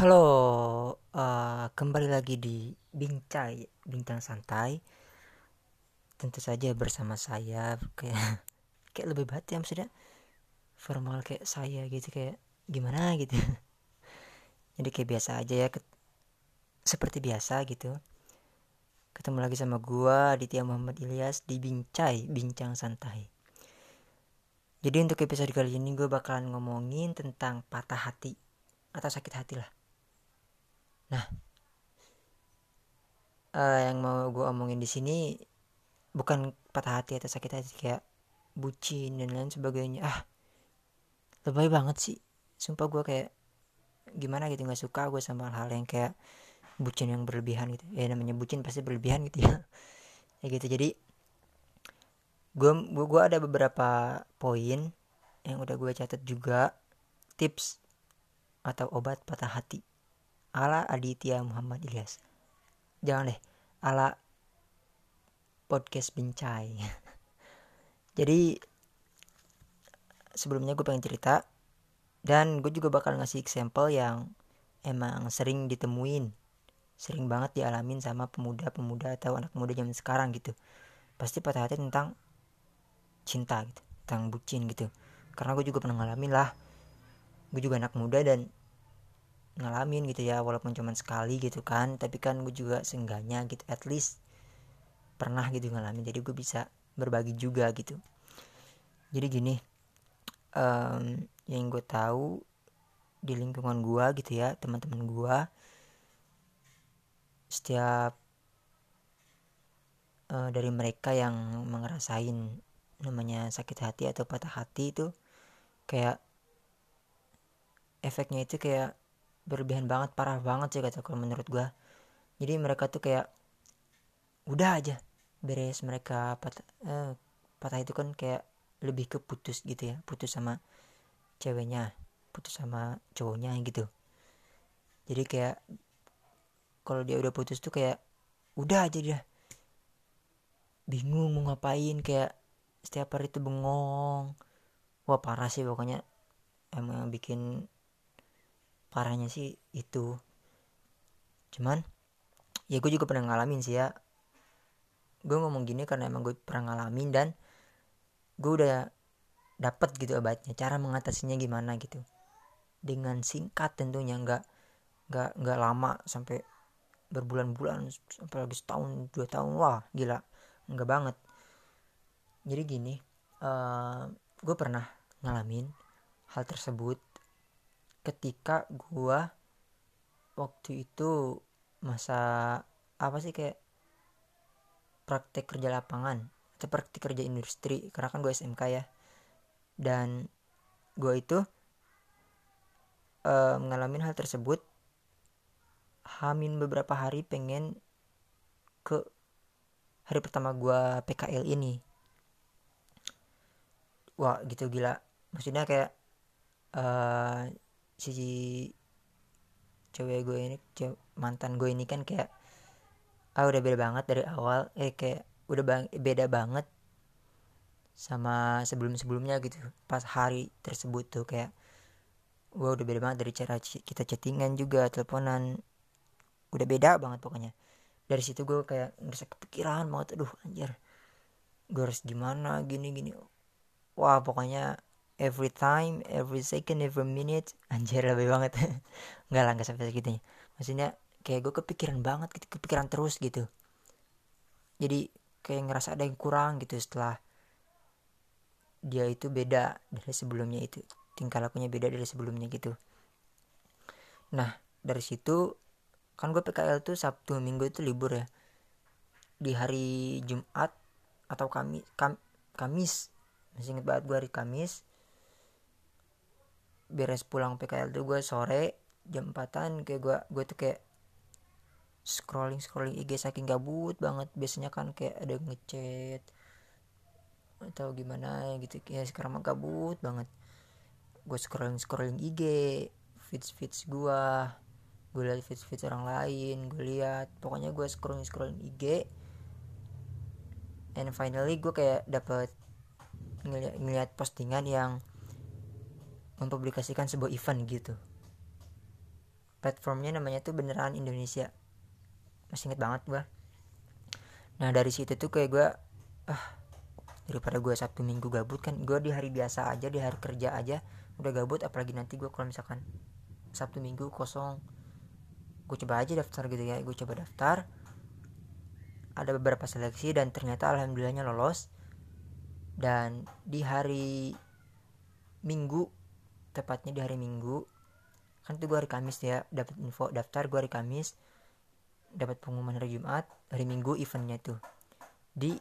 Halo, uh, kembali lagi di Bincai, Bincang Santai. Tentu saja bersama saya kayak kayak lebih banget ya maksudnya formal kayak saya gitu kayak gimana gitu. Jadi kayak biasa aja ya, seperti biasa gitu. Ketemu lagi sama gua Aditya Muhammad Ilyas di Bincai, Bincang Santai. Jadi untuk episode kali ini gue bakalan ngomongin tentang patah hati atau sakit hati lah Nah, uh, yang mau gue omongin di sini bukan patah hati atau sakit hati kayak bucin dan lain sebagainya. Ah, lebay banget sih. Sumpah gue kayak gimana gitu nggak suka gue sama hal, hal yang kayak bucin yang berlebihan gitu. Ya namanya bucin pasti berlebihan gitu ya. ya gitu jadi gue gue ada beberapa poin yang udah gue catat juga tips atau obat patah hati ala Aditya Muhammad Ilyas. Jangan deh ala podcast bincai jadi sebelumnya gue pengen cerita dan gue juga bakal ngasih example yang emang sering ditemuin sering banget dialamin sama pemuda-pemuda atau anak muda zaman sekarang gitu. Pasti patah hati tentang cinta gitu tentang bucin gitu. Karena gue juga pernah ngalamin lah gue juga anak muda dan ngalamin gitu ya walaupun cuman sekali gitu kan tapi kan gue juga seenggaknya gitu at least pernah gitu ngalamin jadi gue bisa berbagi juga gitu. Jadi gini um, yang gue tahu di lingkungan gue gitu ya teman-teman gue setiap uh, dari mereka yang ngerasain namanya sakit hati atau patah hati itu kayak efeknya itu kayak berlebihan banget parah banget sih kata kalau menurut gue jadi mereka tuh kayak udah aja beres mereka. Patah, eh, patah itu kan kayak lebih ke putus gitu ya putus sama ceweknya putus sama cowoknya gitu. Jadi kayak kalau dia udah putus tuh kayak udah aja dia. Bingung mau ngapain kayak setiap hari itu bengong. Wah parah sih pokoknya. Emang bikin parahnya sih itu. Cuman ya gue juga pernah ngalamin sih ya. Gue ngomong gini karena emang gue pernah ngalamin dan gue udah dapet gitu obatnya cara mengatasinya gimana gitu. Dengan singkat tentunya nggak nggak nggak lama sampai berbulan-bulan sampai lagi setahun dua tahun wah gila nggak banget. Jadi gini uh, gue pernah ngalamin hal tersebut ketika gua waktu itu masa apa sih kayak praktek kerja lapangan atau praktek kerja industri karena kan gue SMK ya. Dan gue itu uh, mengalami hal tersebut hamin beberapa hari pengen ke hari pertama gue PKL ini. Wah gitu gila. Maksudnya kayak uh, si cewek gue ini mantan gue ini kan kayak ah udah beda banget dari awal. Eh kayak udah bang, beda banget sama sebelum sebelumnya gitu. Pas hari tersebut tuh kayak gue udah beda banget dari cara kita chattingan juga teleponan. Udah beda banget pokoknya. Dari situ gue kayak ngerasa kepikiran banget. Aduh anjir. Gue harus gimana? Gini gini. Wah pokoknya every time every second every minute. Anjir lebih banget. Nggak lah nggak sampai segitunya. Maksudnya kayak gue kepikiran banget gitu kepikiran terus gitu. Jadi kayak ngerasa ada yang kurang gitu setelah dia itu beda dari sebelumnya itu. Tingkah lakunya beda dari sebelumnya gitu. Nah dari situ kan gue PKL tuh Sabtu Minggu itu libur ya. Di hari Jumat atau Kamis Kam, Kamis. Masih inget banget gue hari Kamis beres pulang PKL tuh gue sore jam empatan kayak gue gue tuh kayak scrolling scrolling IG saking gabut banget. Biasanya kan kayak ada ngechat atau gimana gitu. Ya sekarang mah gabut banget. Gue scrolling scrolling IG feeds feeds gue gue liat feeds feeds orang lain gue lihat pokoknya gue scrolling scrolling IG and finally gue kayak dapet ngeliat, ngeliat postingan yang mempublikasikan sebuah event gitu. Platformnya namanya tuh beneran Indonesia. Masih inget banget gue nah dari situ tuh kayak gue ah daripada gue sabtu minggu gabut kan gue di hari biasa aja di hari kerja aja udah gabut apalagi nanti gue kalau misalkan sabtu minggu kosong gue coba aja daftar gitu ya gue coba daftar ada beberapa seleksi dan ternyata alhamdulillahnya lolos. Dan di hari minggu tepatnya di hari minggu. Kan itu gue hari Kamis ya dapat info daftar gue hari Kamis dapat pengumuman hari Jumat hari Minggu eventnya tuh. Di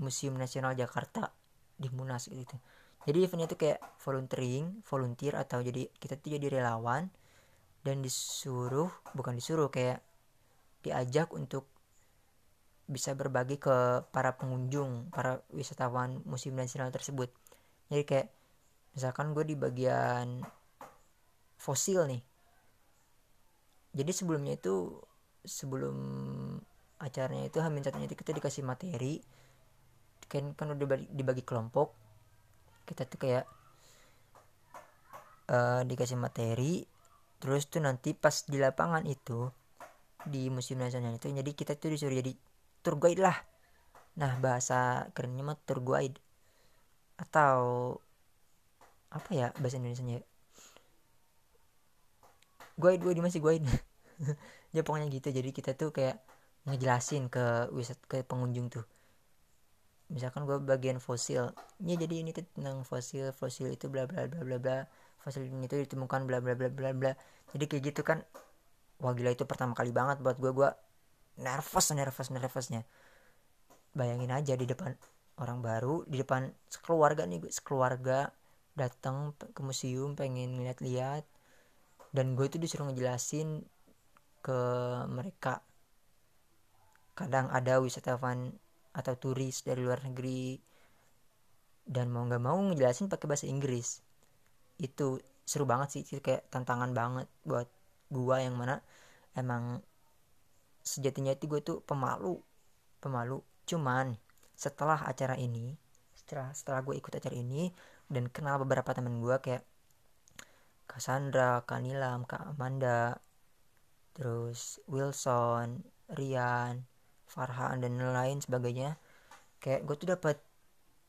Museum Nasional Jakarta di Munas gitu. Jadi eventnya tuh kayak volunteering volunteer atau jadi kita tuh jadi relawan dan disuruh bukan disuruh kayak diajak untuk bisa berbagi ke para pengunjung para wisatawan museum nasional tersebut. Jadi kayak misalkan gue di bagian fosil nih. Jadi sebelumnya itu sebelum acaranya itu hamin satunya itu kita dikasih materi. Kan kan udah dibagi, dibagi kelompok. Kita tuh kayak uh, dikasih materi. Terus tuh nanti pas di lapangan itu di museum nasional itu jadi kita tuh disuruh jadi tour guide lah. Nah bahasa kerennya mah tour guide. Atau apa ya bahasa Indonesia nya guide gue masih guide ya pokoknya gitu. Jadi kita tuh kayak ngejelasin ke wisat ke pengunjung tuh. Misalkan gue bagian fosil. Ya jadi ini tuh tentang fosil fosil itu bla bla bla bla bla. Fosil ini tuh ditemukan bla bla bla bla bla. Jadi kayak gitu kan. Wah gila itu pertama kali banget buat gue gue nervous nervous nervousnya. Bayangin aja di depan orang baru di depan sekeluarga nih sekeluarga datang ke museum pengen lihat-lihat dan gue itu disuruh ngejelasin ke mereka. Kadang ada wisatawan atau turis dari luar negeri. Dan mau nggak mau ngejelasin pakai bahasa Inggris. Itu seru banget sih itu kayak tantangan banget buat gua yang mana emang sejatinya itu gue tuh pemalu pemalu. Cuman setelah acara ini setelah setelah gue ikut acara ini dan kenal beberapa temen gue kayak Cassandra, Kanilam, Kak Amanda, terus Wilson, Rian, Farhan dan lain sebagainya. Kayak gue tuh dapat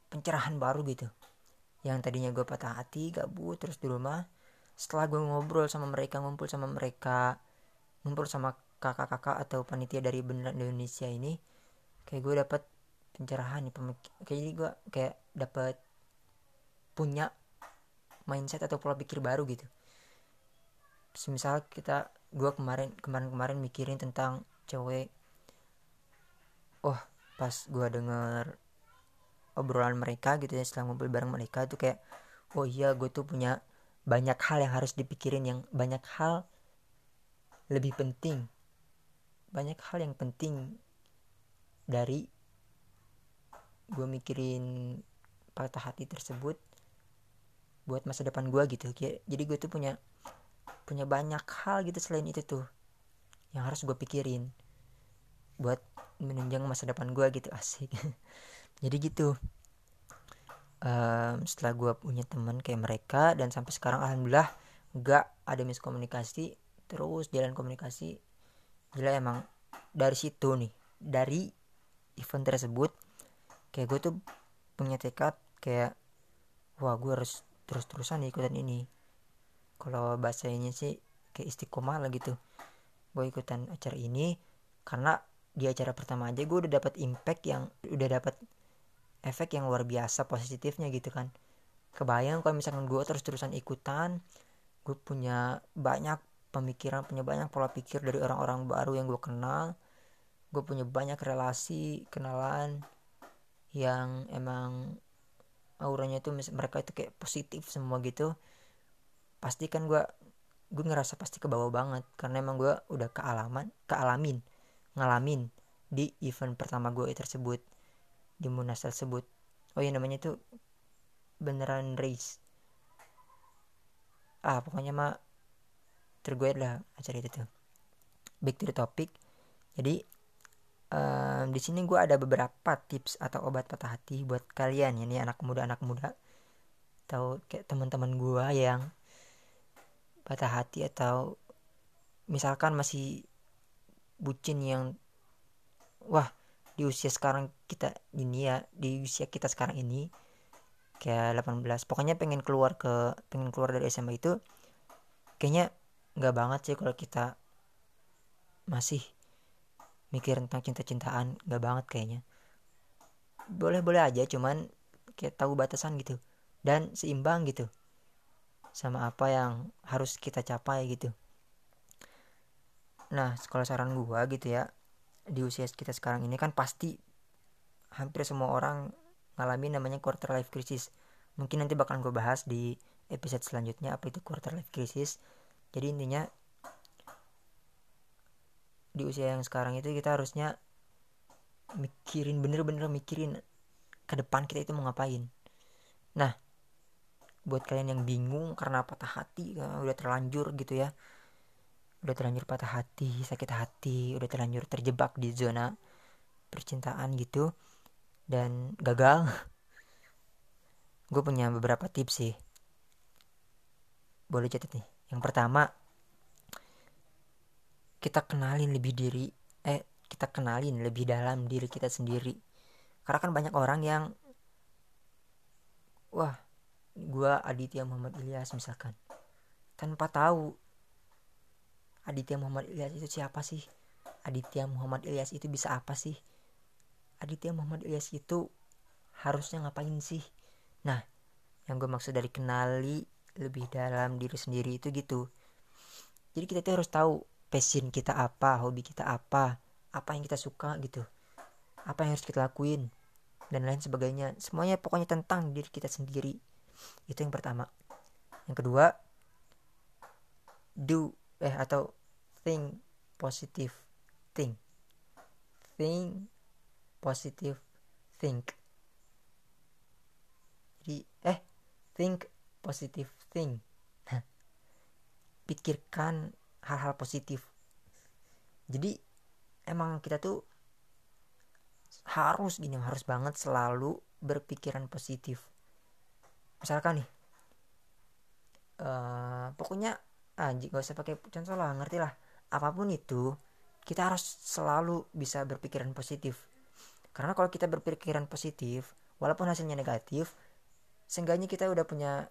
pencerahan baru gitu. Yang tadinya gue patah hati, gabut terus di rumah. Setelah gue ngobrol sama mereka, ngumpul sama mereka, ngumpul sama kakak-kakak atau panitia dari beneran Indonesia ini, kayak gue dapat pencerahan nih kayak jadi gue kayak dapat punya mindset atau pola pikir baru gitu. Misal kita gue kemarin kemarin kemarin mikirin tentang cewek. Oh pas gue denger obrolan mereka gitu ya setelah ngumpul bareng mereka tuh kayak oh iya gue tuh punya banyak hal yang harus dipikirin yang banyak hal lebih penting. Banyak hal yang penting dari gue mikirin patah hati tersebut buat masa depan gue gitu. Jadi gue tuh punya punya banyak hal gitu selain itu tuh yang harus gue pikirin buat menunjang masa depan gue gitu asik. Jadi gitu um, setelah gue punya teman kayak mereka dan sampai sekarang alhamdulillah gak ada miskomunikasi terus jalan komunikasi. Gila emang dari situ nih dari event tersebut kayak gue tuh punya tekad kayak wah gue harus terus-terusan ikutan ini. Kalau bahasanya sih kayak istiqomah lah gitu. Gue ikutan acara ini karena di acara pertama aja gue udah dapat impact yang udah dapat efek yang luar biasa positifnya gitu kan. Kebayang kalau misalkan gue terus-terusan ikutan gue punya banyak pemikiran punya banyak pola pikir dari orang-orang baru yang gue kenal gue punya banyak relasi kenalan yang emang auranya tuh mereka itu kayak positif semua gitu. Pasti kan gue gue ngerasa pasti ke bawah banget. Karena emang gue udah kealaman kealamin ngalamin di event pertama gue tersebut di munas tersebut. Oh ya namanya itu beneran race. Ah pokoknya mah tergue lah acara itu tuh. Back to the topic. Jadi um, di sini gue ada beberapa tips atau obat patah hati buat kalian. Ya nih anak muda anak muda. Atau kayak teman-teman gue yang patah hati atau misalkan masih bucin yang wah di usia sekarang kita ini ya di usia kita sekarang ini kayak 18 pokoknya pengen keluar ke pengen keluar dari SMA itu kayaknya nggak banget sih kalau kita masih mikir tentang cinta-cintaan nggak banget kayaknya. Boleh-boleh aja cuman kayak tahu batasan gitu. Dan seimbang gitu sama apa yang harus kita capai gitu. Nah kalau saran gua gitu ya di usia kita sekarang ini kan pasti hampir semua orang ngalamin namanya quarter life crisis. Mungkin nanti bakal gue bahas di episode selanjutnya apa itu quarter life crisis. Jadi intinya di usia yang sekarang itu kita harusnya mikirin bener-bener mikirin ke depan kita itu mau ngapain. Nah buat kalian yang bingung karena patah hati udah terlanjur gitu ya udah terlanjur patah hati sakit hati udah terlanjur terjebak di zona percintaan gitu dan gagal gue punya beberapa tips sih. Boleh catat nih. Yang pertama kita kenalin lebih diri eh kita kenalin lebih dalam diri kita sendiri. Karena kan banyak orang yang wah gue Aditya Muhammad Ilyas misalkan. Tanpa tahu Aditya Muhammad Ilyas itu siapa sih? Aditya Muhammad Ilyas itu bisa apa sih? Aditya Muhammad Ilyas itu harusnya ngapain sih? Nah yang gue maksud dari kenali lebih dalam diri sendiri itu gitu. Jadi kita tuh harus tahu passion kita apa hobi kita apa apa yang kita suka gitu apa yang harus kita lakuin dan lain sebagainya. Semuanya pokoknya tentang diri kita sendiri. Itu yang pertama. Yang kedua do eh atau think positive think think positive think. Jadi eh think positive think pikirkan hal-hal positif. Jadi emang kita tuh harus gini harus banget selalu berpikiran positif. Misalkan nih uh, pokoknya anjing gak usah pakai contoh lah ngerti lah. Apa pun itu kita harus selalu bisa berpikiran positif. Karena kalau kita berpikiran positif walaupun hasilnya negatif seenggaknya kita udah punya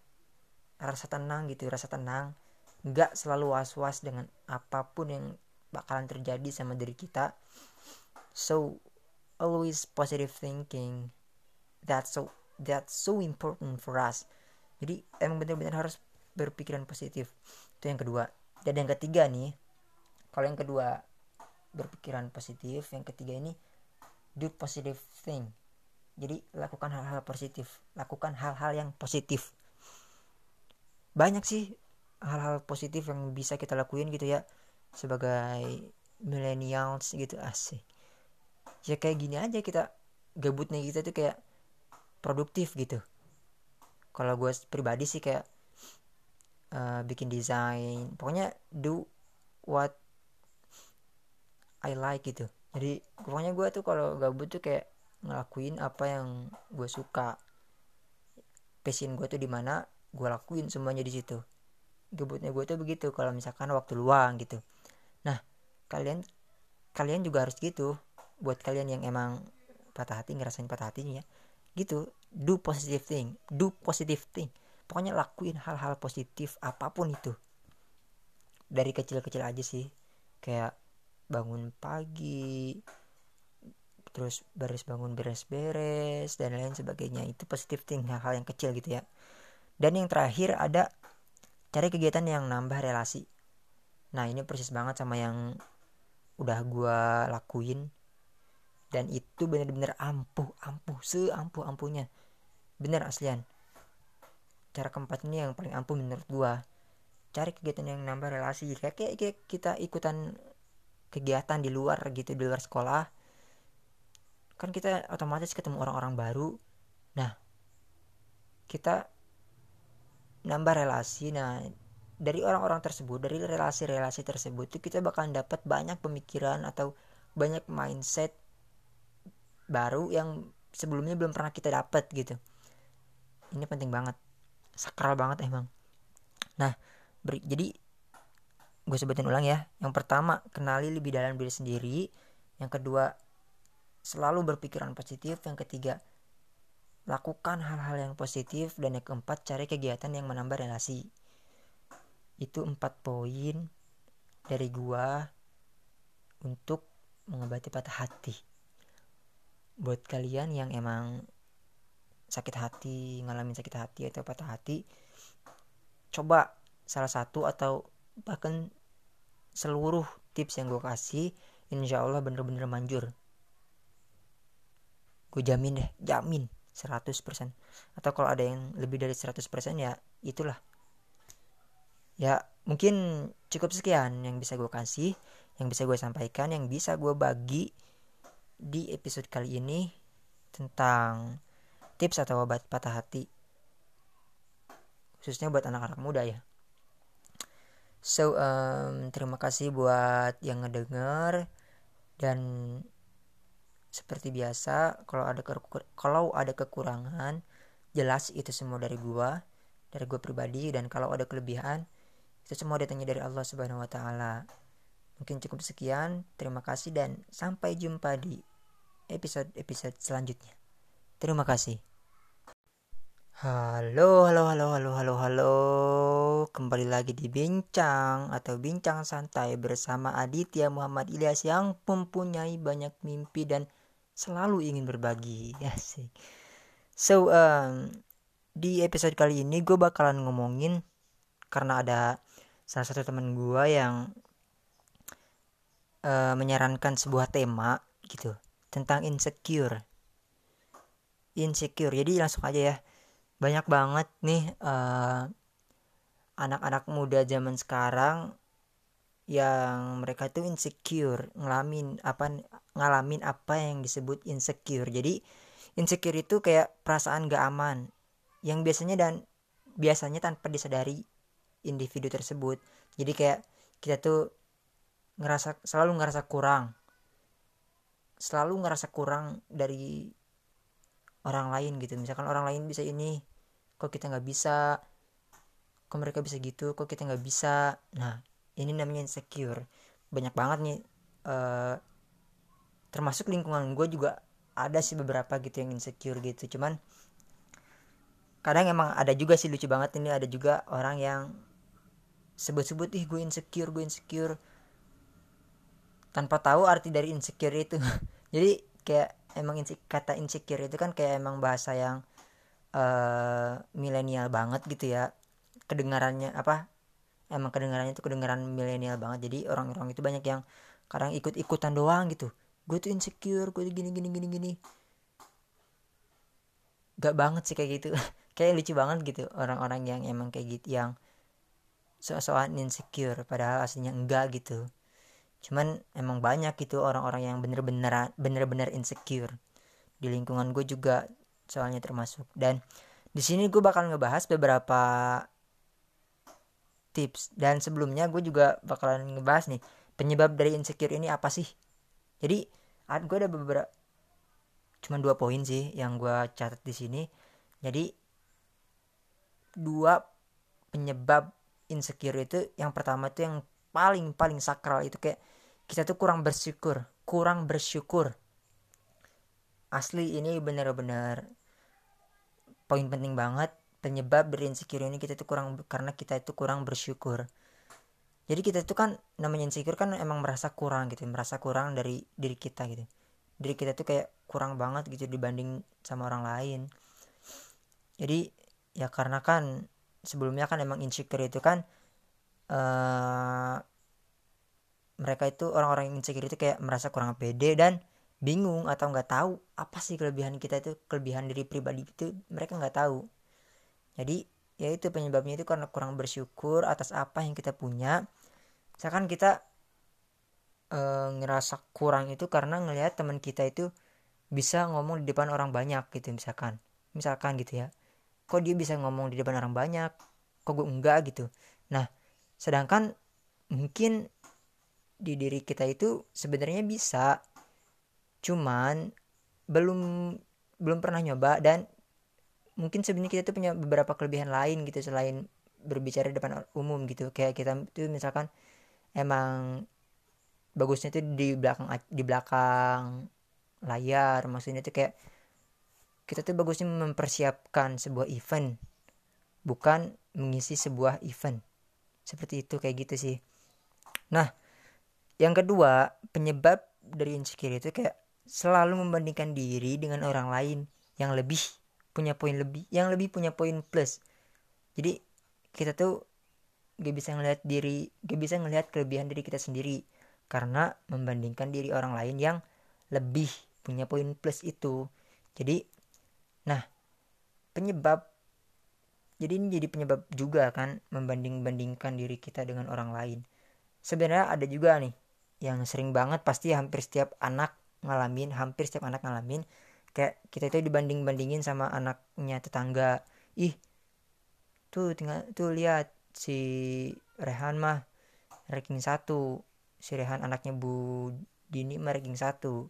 rasa tenang gitu rasa tenang nggak selalu was-was dengan apa pun yang bakalan terjadi sama diri kita. So always positive thinking. That's so that's so important for us. Jadi emang benar-benar harus berpikiran positif. Itu yang kedua. Dan yang ketiga nih kalau yang kedua berpikiran positif yang ketiga ini do positive thing. Jadi lakukan hal-hal positif. Lakukan hal-hal yang positif. Banyak sih hal-hal positif yang bisa kita lakuin gitu ya sebagai millennials gitu asik. Ya kayak gini aja kita gabutnya kita tuh kayak produktif gitu. Kalau gue pribadi sih kayak uh, bikin desain pokoknya do what I like gitu. Jadi pokoknya gue tuh kalau gabut tuh kayak ngelakuin apa yang gue suka. Passion gue tuh di mana gue lakuin semuanya di situ gabutnya gue tuh begitu kalau misalkan waktu luang gitu. Nah kalian kalian juga harus gitu. Buat kalian yang emang patah hati ngerasain patah hatinya ya. Gitu do positive thing do positive thing. Pokoknya lakuin hal-hal positif apa pun itu. Dari kecil-kecil aja sih. Kayak bangun pagi terus beres bangun beres-beres dan lain sebagainya. Itu positif thing hal-hal yang kecil gitu ya. Dan yang terakhir ada cari kegiatan yang nambah relasi. Nah ini persis banget sama yang udah gue lakuin. Dan itu bener-bener ampuh ampuh seampuh ampuhnya. Bener aslian. Cara keempat ini yang paling ampuh menurut gue cari kegiatan yang nambah relasi. Kayak, kayak kita ikutan kegiatan di luar gitu di luar sekolah. Kan kita otomatis ketemu orang-orang baru. Nah kita nambah relasi. Nah dari orang-orang tersebut dari relasi-relasi tersebut itu kita bakal dapat banyak pemikiran atau banyak mindset baru yang sebelumnya belum pernah kita dapat gitu. Ini penting banget. Sakral banget emang. Nah ber, jadi gue sebutin ulang ya. Yang pertama kenali lebih dalam diri sendiri. Yang kedua selalu berpikiran positif. Yang ketiga lakukan hal-hal yang positif dan yang keempat cari kegiatan yang menambah relasi. Itu empat poin dari gua untuk mengobati patah hati. Buat kalian yang emang sakit hati ngalamin sakit hati atau patah hati coba salah satu atau bahkan seluruh tips yang gue kasih insya Allah bener-bener manjur. Gue jamin deh jamin 100% atau kalau ada yang lebih dari 100% ya itulah. Ya mungkin cukup sekian yang bisa gue kasih yang bisa gue sampaikan yang bisa gue bagi di episode kali ini tentang tips atau obat patah hati. Khususnya buat anak-anak muda ya. So um, terima kasih buat yang ngedenger dan seperti biasa kalau ada kalau ada kekurangan jelas itu semua dari gua dari gua pribadi dan kalau ada kelebihan itu semua datangnya dari Allah Subhanahu wa taala. Mungkin cukup sekian. Terima kasih dan sampai jumpa di episode-episode selanjutnya. Terima kasih. Halo, halo, halo, halo, halo, halo. Kembali lagi di Bincang atau Bincang Santai bersama Aditya Muhammad Ilyas yang mempunyai banyak mimpi dan selalu ingin berbagi. Ya sih. So, um, di episode kali ini gue bakalan ngomongin karena ada salah satu teman gue yang uh, menyarankan sebuah tema gitu tentang insecure. Insecure. Jadi langsung aja ya banyak banget nih eh, anak-anak muda zaman sekarang yang mereka tuh insecure ngalamin apa ngalamin apa yang disebut insecure. Jadi insecure itu kayak perasaan gak aman yang biasanya dan biasanya tanpa disadari individu tersebut. Jadi kayak kita tuh ngerasa selalu ngerasa kurang. Selalu ngerasa kurang dari orang lain gitu. Misalkan orang lain bisa ini kok kita nggak bisa? Kok mereka bisa gitu? Kok kita nggak bisa? Nah ini namanya insecure. Banyak banget nih uh, termasuk lingkungan gue juga ada sih beberapa gitu yang insecure gitu. Cuman kadang emang ada juga sih lucu banget ini. Ada juga orang yang sebut-sebut ih gue insecure gue insecure. Tanpa tahu arti dari insecure itu. Jadi kayak emang kata insecure itu kan kayak emang bahasa yang uh, milenial banget gitu ya. Kedengarannya apa emang kedengarannya itu kedengaran milenial banget. Jadi orang-orang itu banyak yang kadang ikut-ikutan doang gitu. Gue tuh insecure gue tuh gini gini gini gini. Gak banget sih kayak gitu. Kayak lucu banget gitu orang-orang yang emang kayak gitu yang so-soan insecure padahal aslinya enggak gitu. Cuman emang banyak gitu orang-orang yang bener-bener bener-bener insecure di lingkungan gue juga soalnya termasuk. Dan di sini gue bakal ngebahas beberapa tips. Dan sebelumnya gue juga bakalan ngebahas nih penyebab dari insecure ini apa sih? Jadi gue ada beberapa cuma dua poin sih yang gue catat di sini. Jadi dua penyebab insecure itu yang pertama itu yang paling paling sakral itu kayak kita tuh kurang bersyukur kurang bersyukur. Asli ini benar-benar poin penting banget penyebab dari insecure ini kita tuh kurang karena kita itu kurang bersyukur. Jadi kita itu kan namanya insecure kan emang merasa kurang gitu merasa kurang dari diri kita gitu. Diri kita tuh kayak kurang banget gitu dibanding sama orang lain. Jadi ya karena kan sebelumnya kan emang insecure itu kan uh, mereka itu orang-orang yang insecure itu kayak merasa kurang pede dan bingung atau nggak tahu apa sih kelebihan kita itu kelebihan dari pribadi itu mereka nggak tahu jadi ya itu penyebabnya itu karena kurang bersyukur atas apa yang kita punya. Misalkan kita e, ngerasa kurang itu karena ngelihat teman kita itu bisa ngomong di depan orang banyak gitu misalkan. Misalkan gitu ya. Kok dia bisa ngomong di depan orang banyak? Kok gue enggak gitu? Nah sedangkan mungkin di diri kita itu sebenarnya bisa. Cuman belum belum pernah nyoba dan mungkin sebenarnya kita tuh punya beberapa kelebihan lain gitu selain berbicara depan umum gitu. Kayak kita tuh misalkan emang bagusnya tuh di belakang di belakang layar maksudnya tuh kayak kita tuh bagusnya mempersiapkan sebuah event bukan mengisi sebuah event. Seperti itu kayak gitu sih. Nah yang kedua penyebab dari insecure itu kayak selalu membandingkan diri dengan orang lain yang lebih punya poin lebih yang lebih punya poin plus. Jadi kita tuh gak bisa ngelihat diri gak bisa ngelihat kelebihan diri kita sendiri. Karena membandingkan diri orang lain yang lebih punya poin plus itu. Jadi nah penyebab jadi ini jadi penyebab juga kan membanding-bandingkan diri kita dengan orang lain. Sebenarnya ada juga nih yang sering banget pasti hampir setiap anak ngalamin hampir setiap anak ngalamin kayak kita itu dibanding-bandingin sama anaknya tetangga. Ih tuh tinggal tuh lihat si Rehan mah ranking satu. Si Rehan anaknya Bu Dini mah ranking satu.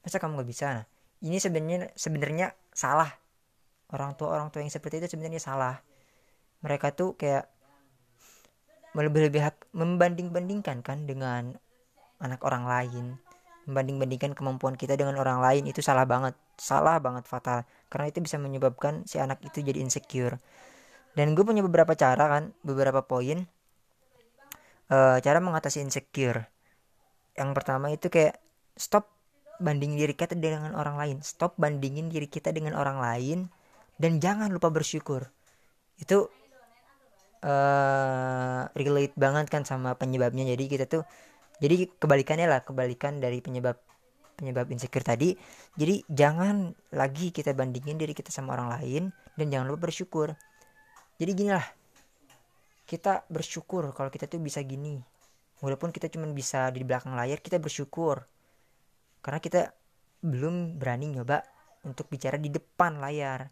Masa kamu nggak bisa? Nah ini sebenarnya sebenarnya salah. Orang tua orang tua yang seperti itu sebenarnya salah. Mereka tuh kayak melebih-lebih membanding-bandingkan kan dengan anak orang lain membanding-bandingkan kemampuan kita dengan orang lain itu salah banget. Salah banget fatal. Karena itu bisa menyebabkan si anak itu jadi insecure. Dan gue punya beberapa cara kan. Beberapa poin. Uh, cara mengatasi insecure. Yang pertama itu kayak stop bandingin diri kita dengan orang lain. Stop bandingin diri kita dengan orang lain. Dan jangan lupa bersyukur. Itu uh, relate banget kan sama penyebabnya. Jadi kita tuh jadi kebalikannya lah kebalikan dari penyebab penyebab insecure tadi. Jadi jangan lagi kita bandingin diri kita sama orang lain dan jangan lupa bersyukur. Jadi gini lah kita bersyukur kalau kita tuh bisa gini. Walaupun kita cuma bisa di belakang layar kita bersyukur. Karena kita belum berani nyoba untuk bicara di depan layar.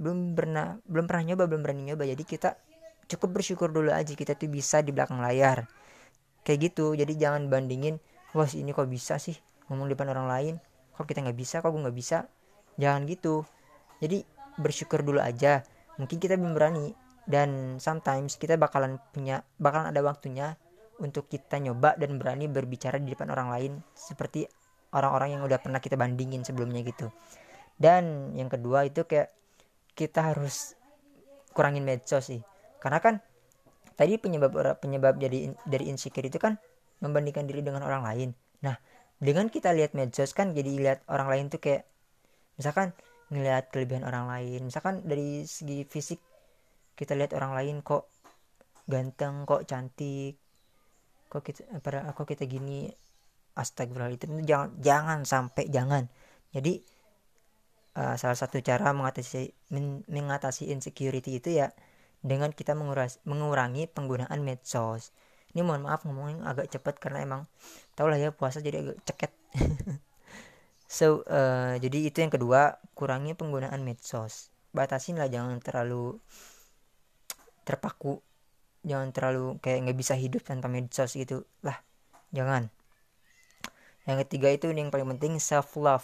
Belum pernah belum pernah nyoba belum berani nyoba. Jadi kita cukup bersyukur dulu aja kita tuh bisa di belakang layar kayak gitu. Jadi jangan bandingin wah ini kok bisa sih ngomong depan orang lain? Kok kita nggak bisa? Kok gue nggak bisa? Jangan gitu. Jadi bersyukur dulu aja. Mungkin kita belum berani. Dan sometimes kita bakalan punya bakalan ada waktunya untuk kita nyoba dan berani berbicara di depan orang lain seperti orang-orang yang udah pernah kita bandingin sebelumnya gitu. Dan yang kedua itu kayak kita harus kurangin medsos sih. Karena kan tadi penyebab penyebab jadi dari insecure itu kan membandingkan diri dengan orang lain. Nah dengan kita lihat medsos kan jadi lihat orang lain tuh kayak misalkan ngelihat kelebihan orang lain. Misalkan dari segi fisik kita lihat orang lain kok ganteng kok cantik kok kita pada kok kita gini. Astagfirullahaladzim jangan jangan sampai jangan. Jadi uh, salah satu cara mengatasi men, mengatasi insecurity itu ya dengan kita menguras, mengurangi penggunaan medsos. Ini mohon maaf ngomongnya agak cepat karena emang tau lah ya puasa jadi agak ceket. So uh, jadi itu yang kedua kurangi penggunaan medsos. Batasin lah jangan terlalu terpaku. Jangan terlalu kayak nggak bisa hidup tanpa medsos gitu. Lah jangan. Yang ketiga itu yang paling penting self love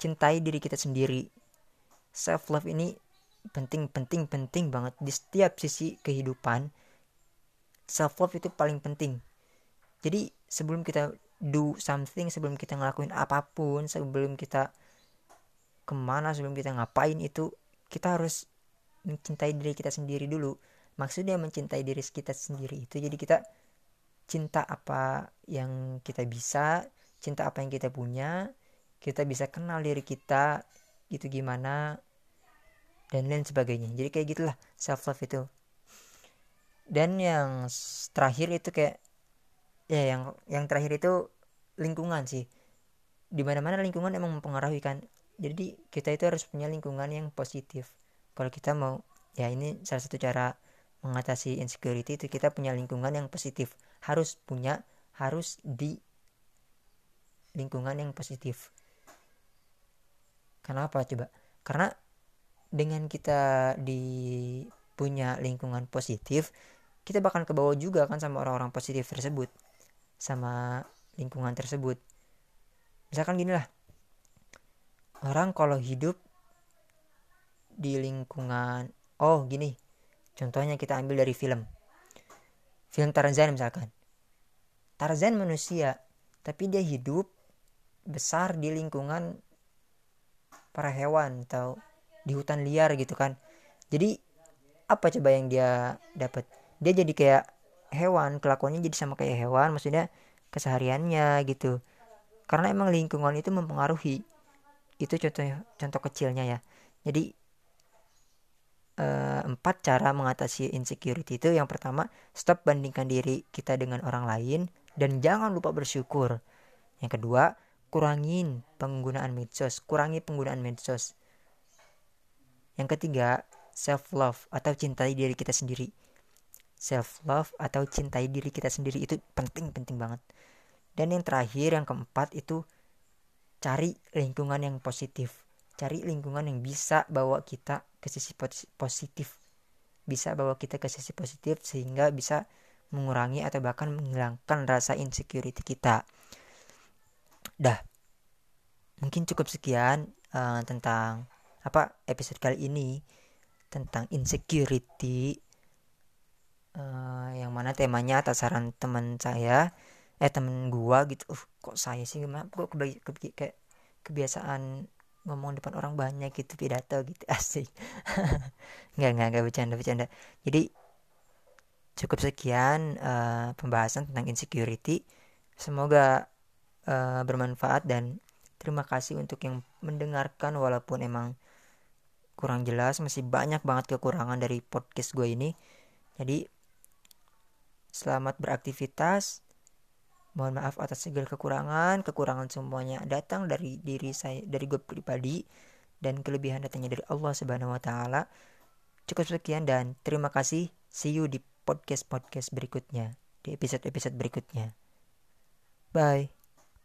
cintai diri kita sendiri. Self love ini penting penting penting banget. Di setiap sisi kehidupan self love itu paling penting. Jadi sebelum kita do something sebelum kita ngelakuin apa pun sebelum kita ke mana sebelum kita ngapain itu kita harus mencintai diri kita sendiri dulu. Maksudnya mencintai diri kita sendiri itu. Jadi kita cinta apa yang kita bisa cinta apa yang kita punya kita bisa kenal diri kita gitu gimana dan lain sebagainya. Jadi kayak gitulah self love itu. Dan yang terakhir itu kayak ya yang yang terakhir itu lingkungan sih. Di mana mana lingkungan emang mempengaruhi kan. Jadi kita itu harus punya lingkungan yang positif. Kalau kita mau ya ini salah satu cara mengatasi insecurity itu kita punya lingkungan yang positif. Harus punya harus di lingkungan yang positif. Kenapa coba? Karena dengan kita di punya lingkungan positif kita bakal ke bawah juga kan sama orang-orang positif tersebut sama lingkungan tersebut. Misalkan gini lah orang kalau hidup di lingkungan oh gini contohnya kita ambil dari film. Film Tarzan misalkan. Tarzan manusia tapi dia hidup besar di lingkungan para hewan atau di hutan liar gitu kan. Jadi apa coba yang dia dapat dia jadi kayak hewan kelakuannya jadi sama kayak hewan maksudnya kesehariannya gitu. Karena emang lingkungan itu mempengaruhi. Itu contoh contoh kecilnya ya. Jadi uh, empat cara mengatasi insecurity itu. Yang pertama stop bandingkan diri kita dengan orang lain dan jangan lupa bersyukur. Yang kedua kurangin penggunaan medsos. Kurangi penggunaan medsos yang ketiga self love atau cintai diri kita sendiri. Self love atau cintai diri kita sendiri itu penting penting banget. Dan yang terakhir yang keempat itu cari lingkungan yang positif. Cari lingkungan yang bisa bawa kita ke sisi positif. Bisa bawa kita ke sisi positif sehingga bisa mengurangi atau bahkan menghilangkan rasa insecurity kita. Dah. Mungkin cukup sekian uh, tentang apa episode kali ini tentang insecurity uh, yang mana temanya atas saran teman saya eh temen gua gitu. Uh, kok saya sih gimana? Kok kebi kebi kayak kebiasaan ngomong depan orang banyak gitu pidato gitu asik. Nggak nggak nggak bercanda bercanda. Jadi cukup sekian uh, pembahasan tentang insecurity. Semoga uh, bermanfaat dan terima kasih untuk yang mendengarkan walaupun emang kurang jelas masih banyak banget kekurangan dari podcast gue ini jadi selamat beraktivitas Mohon maaf atas segala kekurangan, kekurangan semuanya datang dari diri saya, dari gue pribadi dan kelebihan datangnya dari Allah Subhanahu wa taala. Cukup sekian dan terima kasih. See you di podcast-podcast berikutnya, di episode-episode berikutnya. Bye.